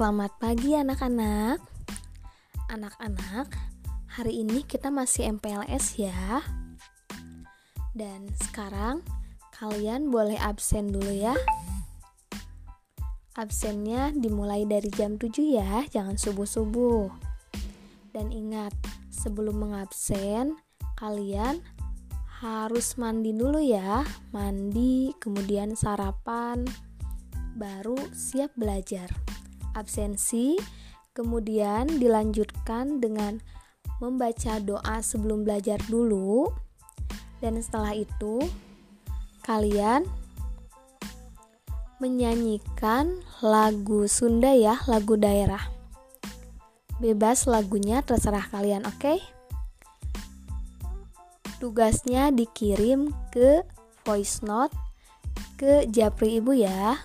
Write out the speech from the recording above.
Selamat pagi anak-anak. Anak-anak, hari ini kita masih MPLS ya. Dan sekarang kalian boleh absen dulu ya. Absennya dimulai dari jam 7 ya, jangan subuh-subuh. Dan ingat, sebelum mengabsen, kalian harus mandi dulu ya. Mandi, kemudian sarapan, baru siap belajar. Absensi kemudian dilanjutkan dengan membaca doa sebelum belajar dulu, dan setelah itu kalian menyanyikan lagu Sunda ya, lagu daerah. Bebas lagunya terserah kalian, oke? Okay? Tugasnya dikirim ke voice note ke Japri Ibu ya.